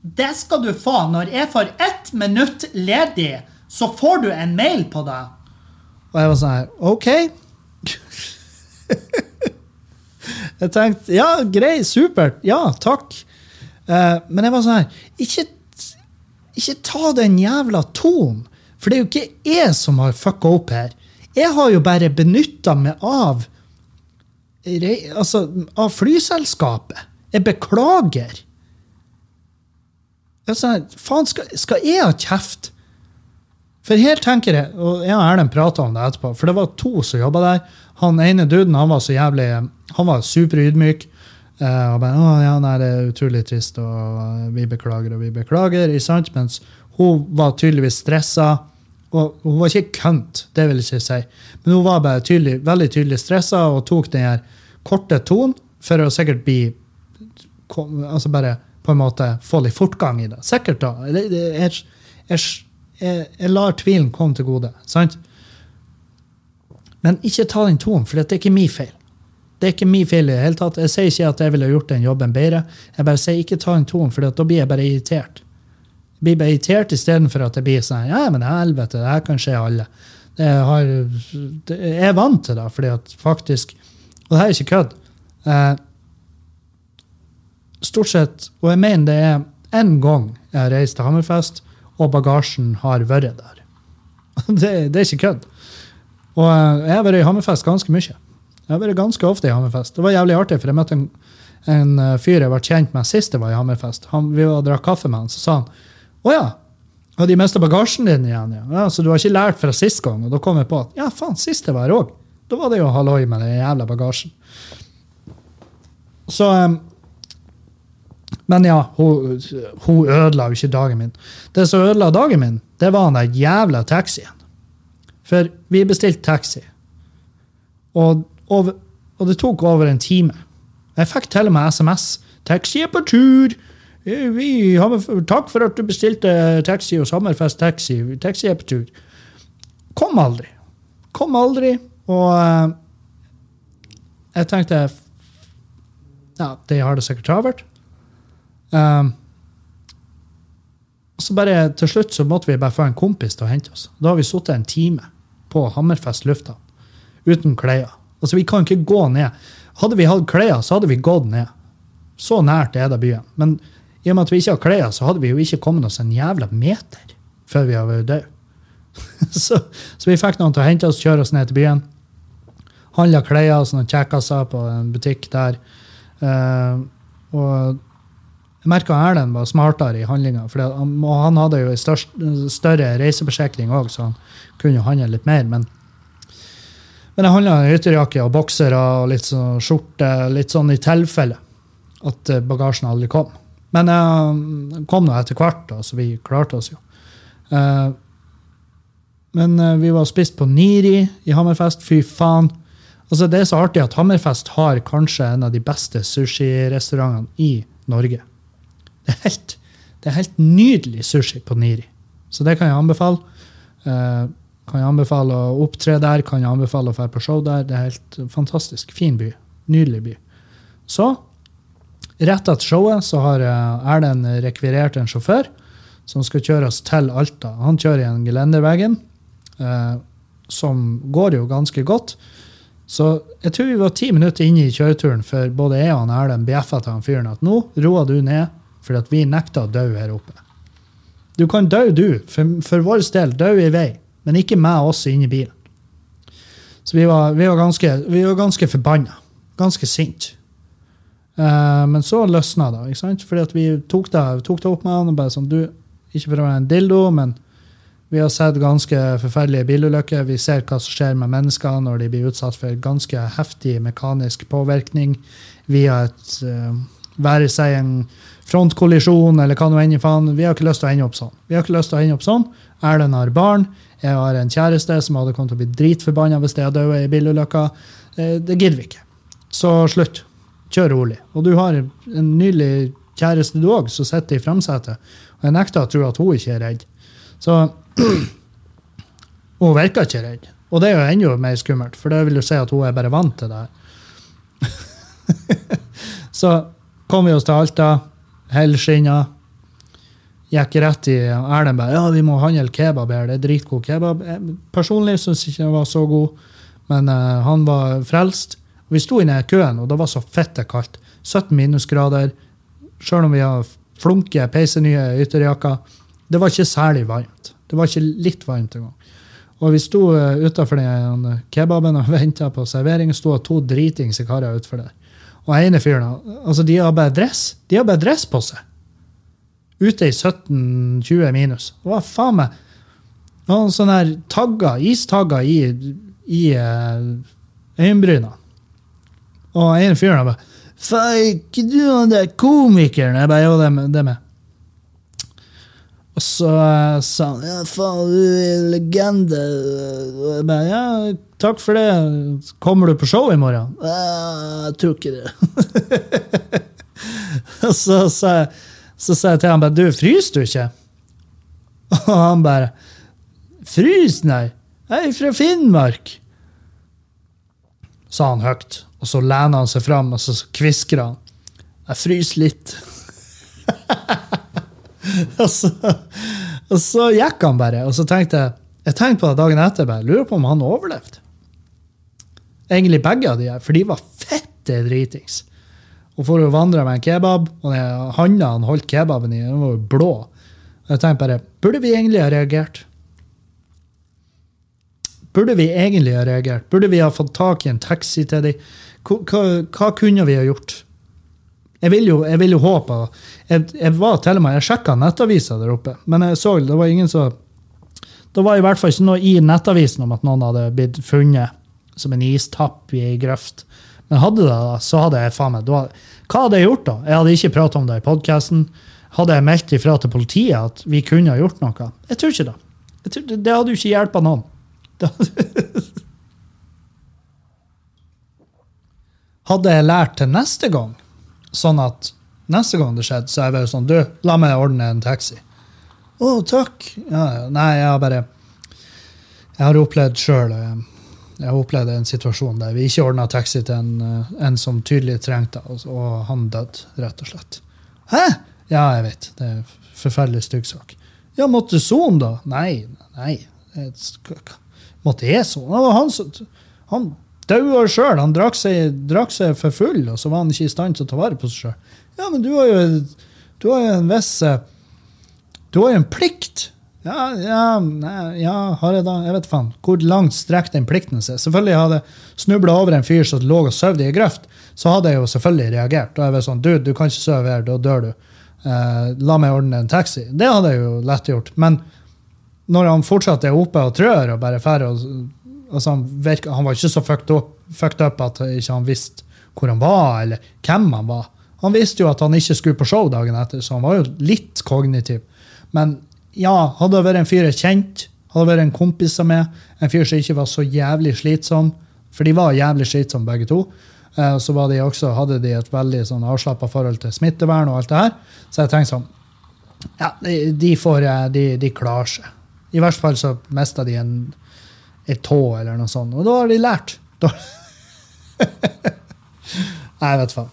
[SPEAKER 2] det skal du få. Når jeg får ett minutt ledig, så får du en mail på det.
[SPEAKER 1] Og jeg var sånn her OK. Jeg tenkte ja, grei, supert. Ja, takk. Eh, men jeg var sånn her ikke, ikke ta den jævla tonen. For det er jo ikke jeg som har fucka opp her. Jeg har jo bare benytta meg av altså, av flyselskapet. Jeg beklager. Jeg sånn, faen, skal, skal, jeg ha kjeft? For her tenker jeg, og jeg og Erlend prata om det etterpå, for det var to som jobba der. Han ene duden han var så jævlig Han var superydmyk. Uh, og bare, å, ja, nei, det er utrolig trist, og vi beklager og vi beklager. Sant? Mens hun var tydeligvis stressa. Og hun var ikke kønt, det vil jeg ikke si. Men hun var bare tydelig, veldig tydelig stressa og tok den her korte tonen for å sikkert bli altså bare på en måte få litt fortgang i det. Sikkert, da. Jeg, jeg, jeg, lar tvilen komme til gode. sant? Men ikke ta den tonen, for det er ikke min feil. Det er ikke min feil i det hele tatt. Jeg sier ikke at jeg ville gjort den jobben bedre. Jeg bare sier ikke ta den tonen, for da blir jeg bare irritert. Jeg blir bare irritert istedenfor at jeg blir sånn Ja, men helvete, det her kan skje alle. Jeg, har, jeg er vant til det, fordi at faktisk Og det her er ikke kødd. Eh, stort sett, og jeg mener det er én gang jeg har reist til Hammerfest, og bagasjen har vært der. Det, det er ikke kødd. Og eh, jeg har vært i Hammerfest ganske mye. Jeg har vært ganske ofte i Hammerfest. Det var jævlig artig, for jeg møtte en, en eh, fyr jeg ble kjent med sist jeg var i Hammerfest. Han, vi var og drakk kaffe med han, så sa han å ja, har de mista bagasjen din igjen? Ja. ja, Så du har ikke lært fra sist gang? Og da kom jeg på at ja, faen, sist jeg var her òg. Da var det jo halloi med den jævla bagasjen. Så um, Men ja, hun, hun ødela jo ikke dagen min. Det som ødela dagen min, det var den jævla taxien. For vi bestilte taxi. Og, over, og det tok over en time. Jeg fikk til og med SMS. 'Taxi er på tur!' Har, takk for at du bestilte taxi og Sommerfest taxi. Taxi er på tur. Kom aldri. Kom aldri. Og uh, jeg tenkte Ja, de har det sikkert travelt. Um, så bare til slutt så måtte vi bare få en kompis til å hente oss. Da har vi sittet en time på Hammerfest lufthavn uten klær. Altså, vi kan ikke gå ned. Hadde vi hatt klær, så hadde vi gått ned. Så nært er det byen. Men i og med at vi ikke har klær, så hadde vi jo ikke kommet oss en jævla meter før vi hadde vært døde. så, så vi fikk noen til å hente oss, kjøre oss ned til byen. Handla klær og sånne kjekkaser på en butikk der. Uh, og jeg merka Erlend var smartere i handlinga. For han, hadde jo en større reiseforsikring òg, så han kunne jo handle litt mer. Men, men jeg handla ytterjakke og boksere og litt sånn skjorte, litt sånn i tilfelle at eh, bagasjen aldri kom. Men jeg kom nå etter hvert, så vi klarte oss jo. Eh, men eh, vi var spist på Niri i Hammerfest. Fy faen. Altså, det er så artig at Hammerfest har kanskje en av de beste sushirestaurantene i Norge. Det er helt, det er helt nydelig sushi på Niri. Så det kan jeg anbefale. Uh, kan jeg anbefale å opptre der, kan jeg anbefale å dra på show der. Det er helt fantastisk. Fin by. Nydelig by. Så, rett etter showet, så har eh, Erlend rekvirert en sjåfør som skal kjøre oss til Alta. Han kjører i en gelendervegen, eh, som går jo ganske godt. Så jeg tror vi var ti minutter inne i kjøreturen før både jeg og Erlend bjeffa til han fyren at nå roer du ned, fordi at vi nekter å dø her oppe. Du kan dø, du. For, for vår del, dø i vei. Men ikke med oss inne i bilen. Så vi var, vi var ganske, vi ganske forbanna. Ganske sinte. Uh, men så løsna det. ikke sant? Fordi at vi tok det, tok det opp med han og bare sånn Du, ikke for å være en dildo, men vi har sett ganske forferdelige bilulykker. Vi ser hva som skjer med mennesker når de blir utsatt for ganske heftig mekanisk påvirkning via et uh, Være seg en frontkollisjon eller hva nå enn faen. Vi har ikke lyst til å ende opp sånn. Vi har ikke lyst til å ende opp sånn. Erlend har barn. Jeg har en kjæreste som hadde kommet til å bli dritforbanna hvis jeg dødd i bilulykka. Det, det gidder vi ikke. Så slutt. Kjør rolig. Og du har en nydelig kjæreste, du òg, som sitter i framsetet. Og jeg nekter å tro at hun ikke er redd. Så Hun virker ikke redd. Og det er jo enda mer skummelt, for det vil jo si at hun er bare vant til det her. så kom vi oss til Alta, helskinna. Gikk rett i Erlend bare ja, vi må handle kebab her. Det er dritgod kebab. Jeg Personlig syns jeg ikke den var så god, men uh, han var frelst. Vi sto inne i køen, og det var så fitte kaldt. 17 minusgrader. Sjøl om vi har flunke, peisenye ytterjakker. Det var ikke særlig varmt. Det var ikke litt varmt engang. Og vi sto uh, utafor kebaben og venta på servering. sto to dritings karer utfor der. Og ene fyren altså de har bare dress De har bare dress på seg. Ute i 17-20 minus. Hva faen meg noen sånne her tagger, istagger i, i uh, øyenbryna. Og ene fyren bare Faen, ikke du han der komikeren? Jeg bare, jo, det, det med. Og så eh, sa han ja, faen, du er en legende. Og jeg bare ja, takk for det. Kommer du på show i morgen? Ja, jeg tror ikke det. og så sa jeg, til han bare du, fryser du ikke? Og han bare frys, nei. Jeg er fra Finnmark. Sa han høyt. Og så lener han seg fram og så kvisker han. Jeg fryser litt. og, så, og så gikk han bare. Og så tenkte jeg jeg tenkte på det dagen etter. bare, Lurer på om han overlevde. Egentlig begge av de her, for de var fette dritings. Og for å vandre med en kebab, og handa han holdt kebaben i, den var jo blå. Og jeg tenkte bare, burde vi egentlig ha reagert? Burde vi egentlig ha reagert? Burde vi ha fått tak i en taxi til dem? Hva, hva, hva kunne vi ha gjort? Jeg vil jo, jeg vil jo håpe jeg, jeg var til og med, jeg sjekka nettavisa der oppe, men jeg så det var ingen som Det var i hvert fall ikke noe i nettavisen om at noen hadde blitt funnet som en istapp i ei grøft. Men hadde det, da, så hadde jeg faen meg Hva hadde jeg gjort, da? Jeg hadde ikke pratet om det i podkasten. Hadde jeg meldt ifra til politiet at vi kunne ha gjort noe? Jeg tror ikke det. Tror, det det hadde jo ikke hjulpet noen. Da, hadde jeg lært til neste gang, sånn at neste gang det skjedde, så er jeg bare sånn Du, la meg ordne en taxi. Å, takk. Ja, nei, jeg har bare Jeg har opplevd sjøl Jeg har opplevd en situasjon der vi ikke ordna taxi til en, eh, en som tydelig trengte det, og, han døde, rett og slett. Hæ? Ja, jeg vet. Det er en forferdelig stygg sak. Ja, måtte sone, da? Nei. Nei. Jeg Måtte jeg sone? Han som Han daua sjøl. Han drakk seg, drakk seg for full, og så var han ikke i stand til å ta vare på seg sjøl. Ja, men du har jo, du har jo en viss Du har jo en plikt. Ja, ja, ja, har jeg da? Jeg vet faen. Hvor langt strekker den plikten seg? Selvfølgelig hadde jeg snubla over en fyr som lå og sov i ei grøft, så hadde jeg jo selvfølgelig reagert. Da er jeg sånn, du, du kan ikke sove her, da dør du. Eh, la meg ordne en taxi. Det hadde jeg jo lett gjort. Men når han fortsatt er oppe og trør og bare drar og altså han, virka, han var ikke så fucked up, fucked up at ikke han visste hvor han var, eller hvem han var. Han visste jo at han ikke skulle på show dagen etter, så han var jo litt kognitiv. Men ja, hadde det vært en fyr jeg kjente, hadde det vært en kompis av meg, en fyr som ikke var så jævlig slitsom, for de var jævlig slitsomme begge to, eh, så de også, hadde de et veldig sånn avslappa forhold til smittevern og alt det her. Så jeg tenkte sånn Ja, de får eh, de, de klarer seg. I hvert fall så mista de en, et tå eller noe sånt, og da har de lært. Da, jeg vet faen.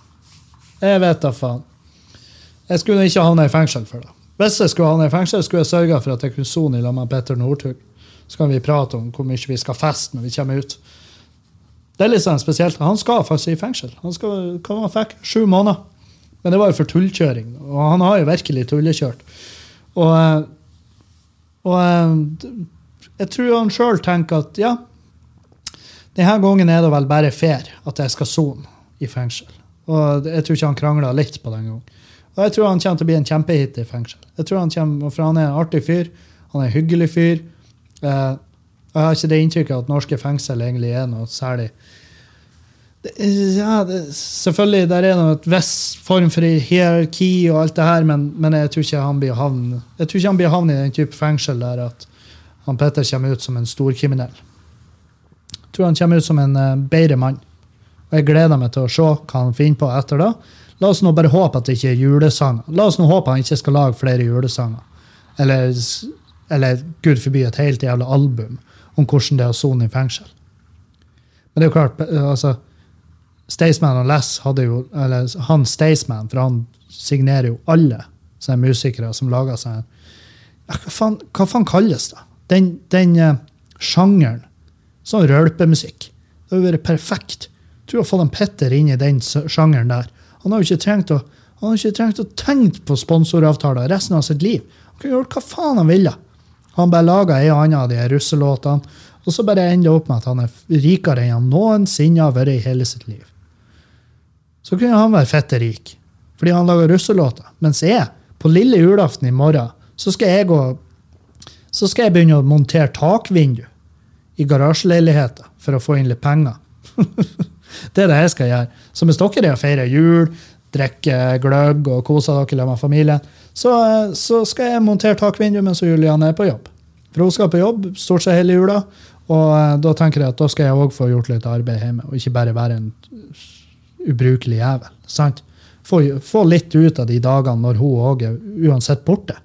[SPEAKER 1] Jeg vet da faen. Jeg skulle ikke havna i fengsel for det. Hvis jeg skulle havna i fengsel, skulle jeg sørga for at jeg kunne sone i lag med Petter Northug. Så kan vi prate om hvor mye vi skal feste når vi kommer ut. Det er litt sånn spesielt. Han skal faktisk i fengsel. Han skal, hva han fikk? Sju måneder. Men det var jo for tullkjøring. Og han har jo virkelig tullekjørt. Og, eh, og eh, jeg tror han sjøl tenker at ja, denne gangen er det vel bare fair at jeg skal sone i fengsel. Og jeg tror ikke han krangla litt på den gangen. Og jeg tror han kommer til å bli en kjempehit i fengsel. Jeg tror han kommer, For han er en artig fyr. Han er en hyggelig fyr. Eh, og jeg har ikke det inntrykket at norske fengsel egentlig er noe særlig det, ja, det, Selvfølgelig der er det en viss form for hierarki og alt det her, men, men jeg tror ikke han blir havn Jeg tror ikke han blir havn i den type fengsel der at han Petter kommer ut som en storkriminell. Jeg tror han kommer ut som en uh, bedre mann. Og jeg gleder meg til å se hva han finner på etter da. La oss nå bare håpe at det ikke er julesanger. La oss nå håpe han ikke skal lage flere julesanger. Eller, eller gud forby et helt jævla album om hvordan det er å sone i fengsel. Men det er jo klart, eh, altså Staysman og Les hadde jo Eller han Staysman, for han signerer jo alle sånne musikere som lager seg hva, faen, hva faen kalles det? Den, den uh, sjangeren. Sånn rølpemusikk. Det hadde vært perfekt. Tror jeg har fått en Petter inn i den sjangeren der. Han har jo ikke trengt å han har ikke trengt å tenke på sponsoravtaler resten av sitt liv. Han kunne gjort hva faen han ville. Han bare laga ei og anna av de russelåtene, og så bare ender det opp med at han er rikere enn han noensinne har vært i hele sitt liv. Så kunne han være fette rik, fordi han lager russelåter. Mens jeg, på lille julaften i morgen, så skal jeg gå så skal jeg begynne å montere takvindu i garasjeleiligheter for å få inn litt penger. det er det jeg skal gjøre. Så hvis dere er feirer jul, drikker gløgg og koser dere med familien, så, så skal jeg montere takvindu mens Julianne er på jobb. For hun skal på jobb stort sett hele jula, og eh, da tenker jeg at da skal jeg òg få gjort litt arbeid hjemme, og ikke bare være en ubrukelig jævel. sant? Få, få litt ut av de dagene når hun òg er uansett borte.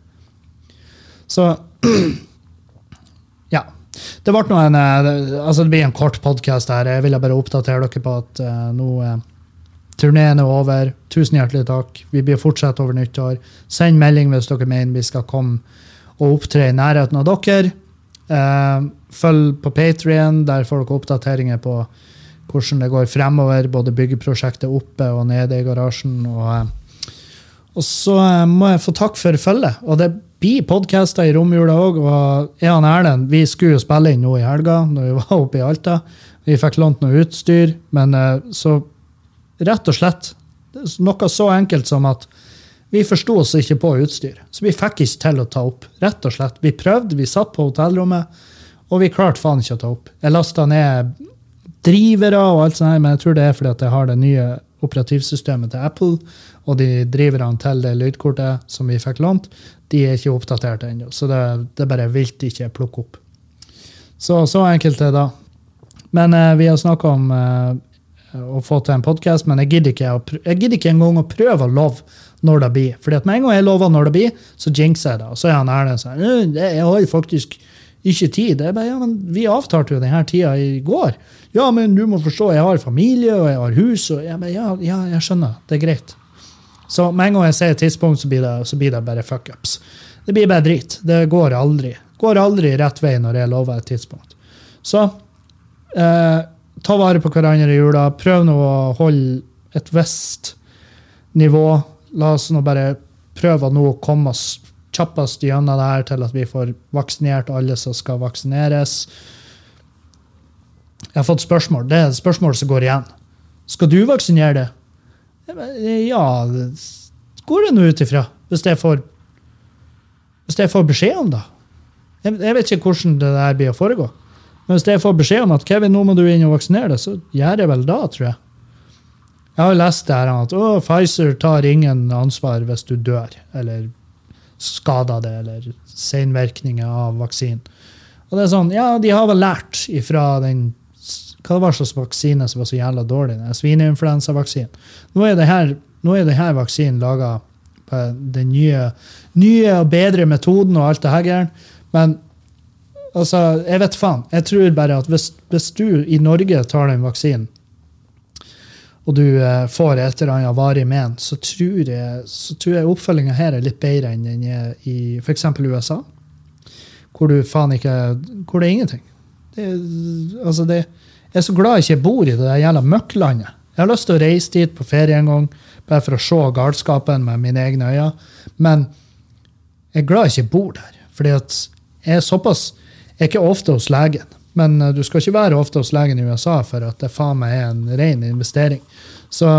[SPEAKER 1] Så ja. Det ble en, eh, altså det blir en kort podkast her. Jeg ville bare oppdatere dere på at uh, nå uh, turneen er over. Tusen hjertelig takk. Vi blir fortsatt over nyttår. Send melding hvis dere mener vi skal komme og opptre i nærheten av dere. Uh, følg på Patrion. Der får dere oppdateringer på hvordan det går fremover. Både byggeprosjektet oppe og nede i garasjen. Og, og så må jeg få takk for følget. Og det blir podkaster i romjula òg. Og jeg og Erlend vi skulle jo spille inn nå i helga når vi var oppe i Alta. Vi fikk lånt noe utstyr, men så rett og slett noe så enkelt som at vi forsto oss ikke på utstyr. Så vi fikk ikke til å ta opp. Rett og slett. Vi prøvde, vi satt på hotellrommet, og vi klarte faen ikke å ta opp. Jeg lasta ned drivere og alt sånt, men jeg tror det er fordi at jeg har det nye operativsystemet til Apple, og de driverne til det lydkortet som vi fikk lånt, de er ikke oppdatert ennå. Så det, det bare vilt ikke plukke opp. Så, så enkelt er det. Men eh, vi har snakka om eh, å få til en podkast, men jeg gidder, ikke, jeg gidder ikke engang å prøve å love når det blir. Fordi at med en gang jeg lover når det blir, så jinxer jeg det. Og så er han ærlig sånn «Øh, Jeg har faktisk ikke tid. Jeg bare, ja, men Vi avtalte jo denne tida i går. Ja, men du må forstå, jeg har familie og jeg har hus. og jeg bare, ja, ja, jeg skjønner. Det er greit. Så med en gang jeg sier et tidspunkt, så blir det, så blir det bare fuckups. Det blir bare drit. Det går aldri. Går aldri rett vei når jeg lover et tidspunkt. Så eh, ta vare på hverandre i jula. Prøv nå å holde et visst nivå. La oss nå bare prøve å nå komme oss kjappest gjennom det her til at vi får vaksinert alle som skal vaksineres. Jeg har fått spørsmål. Det er et spørsmål som går igjen. Skal du vaksinere det? Ja, det går det nå ut ifra. Hvis jeg får hvis jeg får beskjed om det. Jeg, vet ikke hvordan det der blir å foregå. Men hvis jeg får beskjed om at Kevin, nå må du inn og vaksinere deg, så gjør jeg vel da, tror jeg. Jeg har lest det her at Pfizer tar ingen ansvar hvis du dør, eller skader det, eller senvirkninger av vaksinen. Og det er sånn, ja, de har vel lært ifra den hva var slags vaksine som var så jævla dårlig, den svineinfluensavaksinen. Nå er denne vaksinen laga på den nye, nye og bedre metoden og alt det her greiene. Men altså, jeg vet faen. Jeg tror bare at hvis, hvis du i Norge tar den vaksinen, og du eh, får et eller annet varig men, så tror jeg, så jeg oppfølginga her er litt bedre enn den er i f.eks. USA. Hvor du faen ikke Hvor det er ingenting. Det, altså det, jeg er så glad jeg ikke bor i det der jævla møkklandet. Jeg har lyst til å reise dit på ferie en gang, bare for å se galskapen med mine egne øyne. Men jeg er glad jeg ikke bor der. At jeg er såpass Jeg er ikke ofte hos legen. Men eh, du skal ikke være ofte hos legen i USA for at det faen meg er en ren investering. Så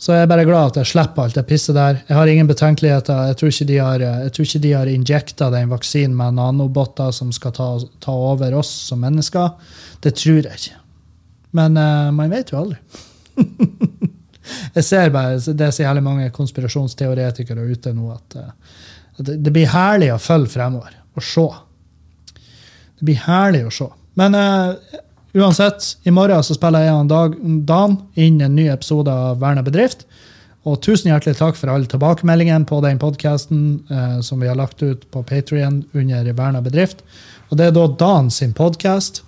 [SPEAKER 1] så jeg er bare glad at jeg slipper alt det pisset der. Jeg har ingen betenkeligheter. Jeg tror ikke de har, tror ikke de har injekta den vaksinen med nanobotter som skal ta, ta over oss som mennesker. Det tror jeg ikke. Men uh, man vet jo aldri. jeg ser bare, Det er så mange konspirasjonsteoretikere ute nå at, eh, at det blir herlig å følge fremover og se. Det blir herlig å se. Men uh, uansett, i morgen så spiller jeg og Dag, Dan inn en ny episode av Verna bedrift. Og tusen hjertelig takk for alle tilbakemeldingene på den podkasten uh, som vi har lagt ut på Patrion under Verna bedrift. Og det er da Dan sin podkast,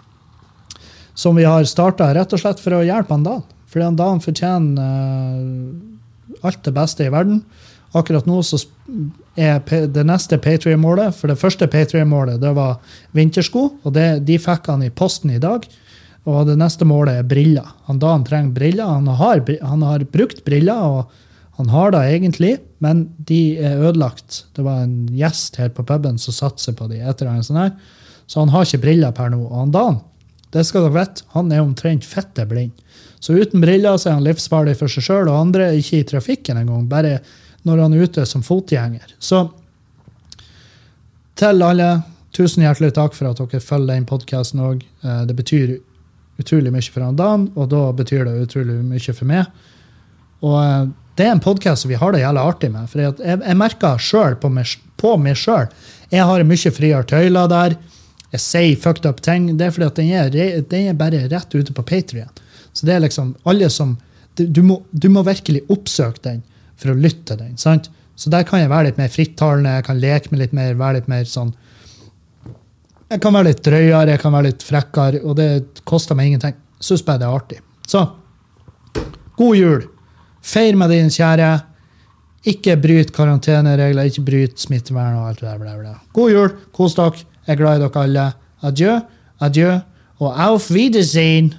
[SPEAKER 1] som vi har starta rett og slett for å hjelpe han Dan. Fordi han Dan fortjener uh, alt det beste i verden. Akkurat nå så er det neste Patrion-målet For det første Patrion-målet det var vintersko, og det, de fikk han i posten i dag. Og det neste målet er briller. Han da han trenger briller. Han har, han har brukt briller, og han har det egentlig, men de er ødelagt. Det var en gjest her på puben som satser på de etter en sånn her. Så han har ikke briller per nå. Og han Dan, det skal dere vite, han er omtrent fette blind. Så uten briller så er han livsfarlig for seg sjøl og andre, ikke i trafikken engang, bare når han er ute som fotgjenger. Så til alle, tusen hjertelig takk for at dere følger den podkasten òg. Det betyr utrolig mye for han Dan, og da betyr det utrolig mye for meg. Og eh, det er en podkast vi har det jævla artig med. For jeg, jeg merker sjøl på meg, sjøl Jeg har mye friere tøyler der. Jeg sier fucked up ting. Det er fordi at den er, den er bare rett ute på Patrion. Så det er liksom alle som du, må, du må virkelig oppsøke den for å lytte til den. sant? Så der kan jeg være litt mer frittalende, jeg kan leke med litt mer, være litt mer sånn Jeg kan være litt drøyere, jeg kan være litt frekkere, og det koster meg ingenting. Syns bare det er artig. Så god jul! Feir med din kjære. Ikke bryt karanteneregler, ikke bryt smittevern og alt det der. Bla, bla. God jul, kos dere. Jeg er glad i dere alle. Adjø, adjø, og auf Wiedersehen!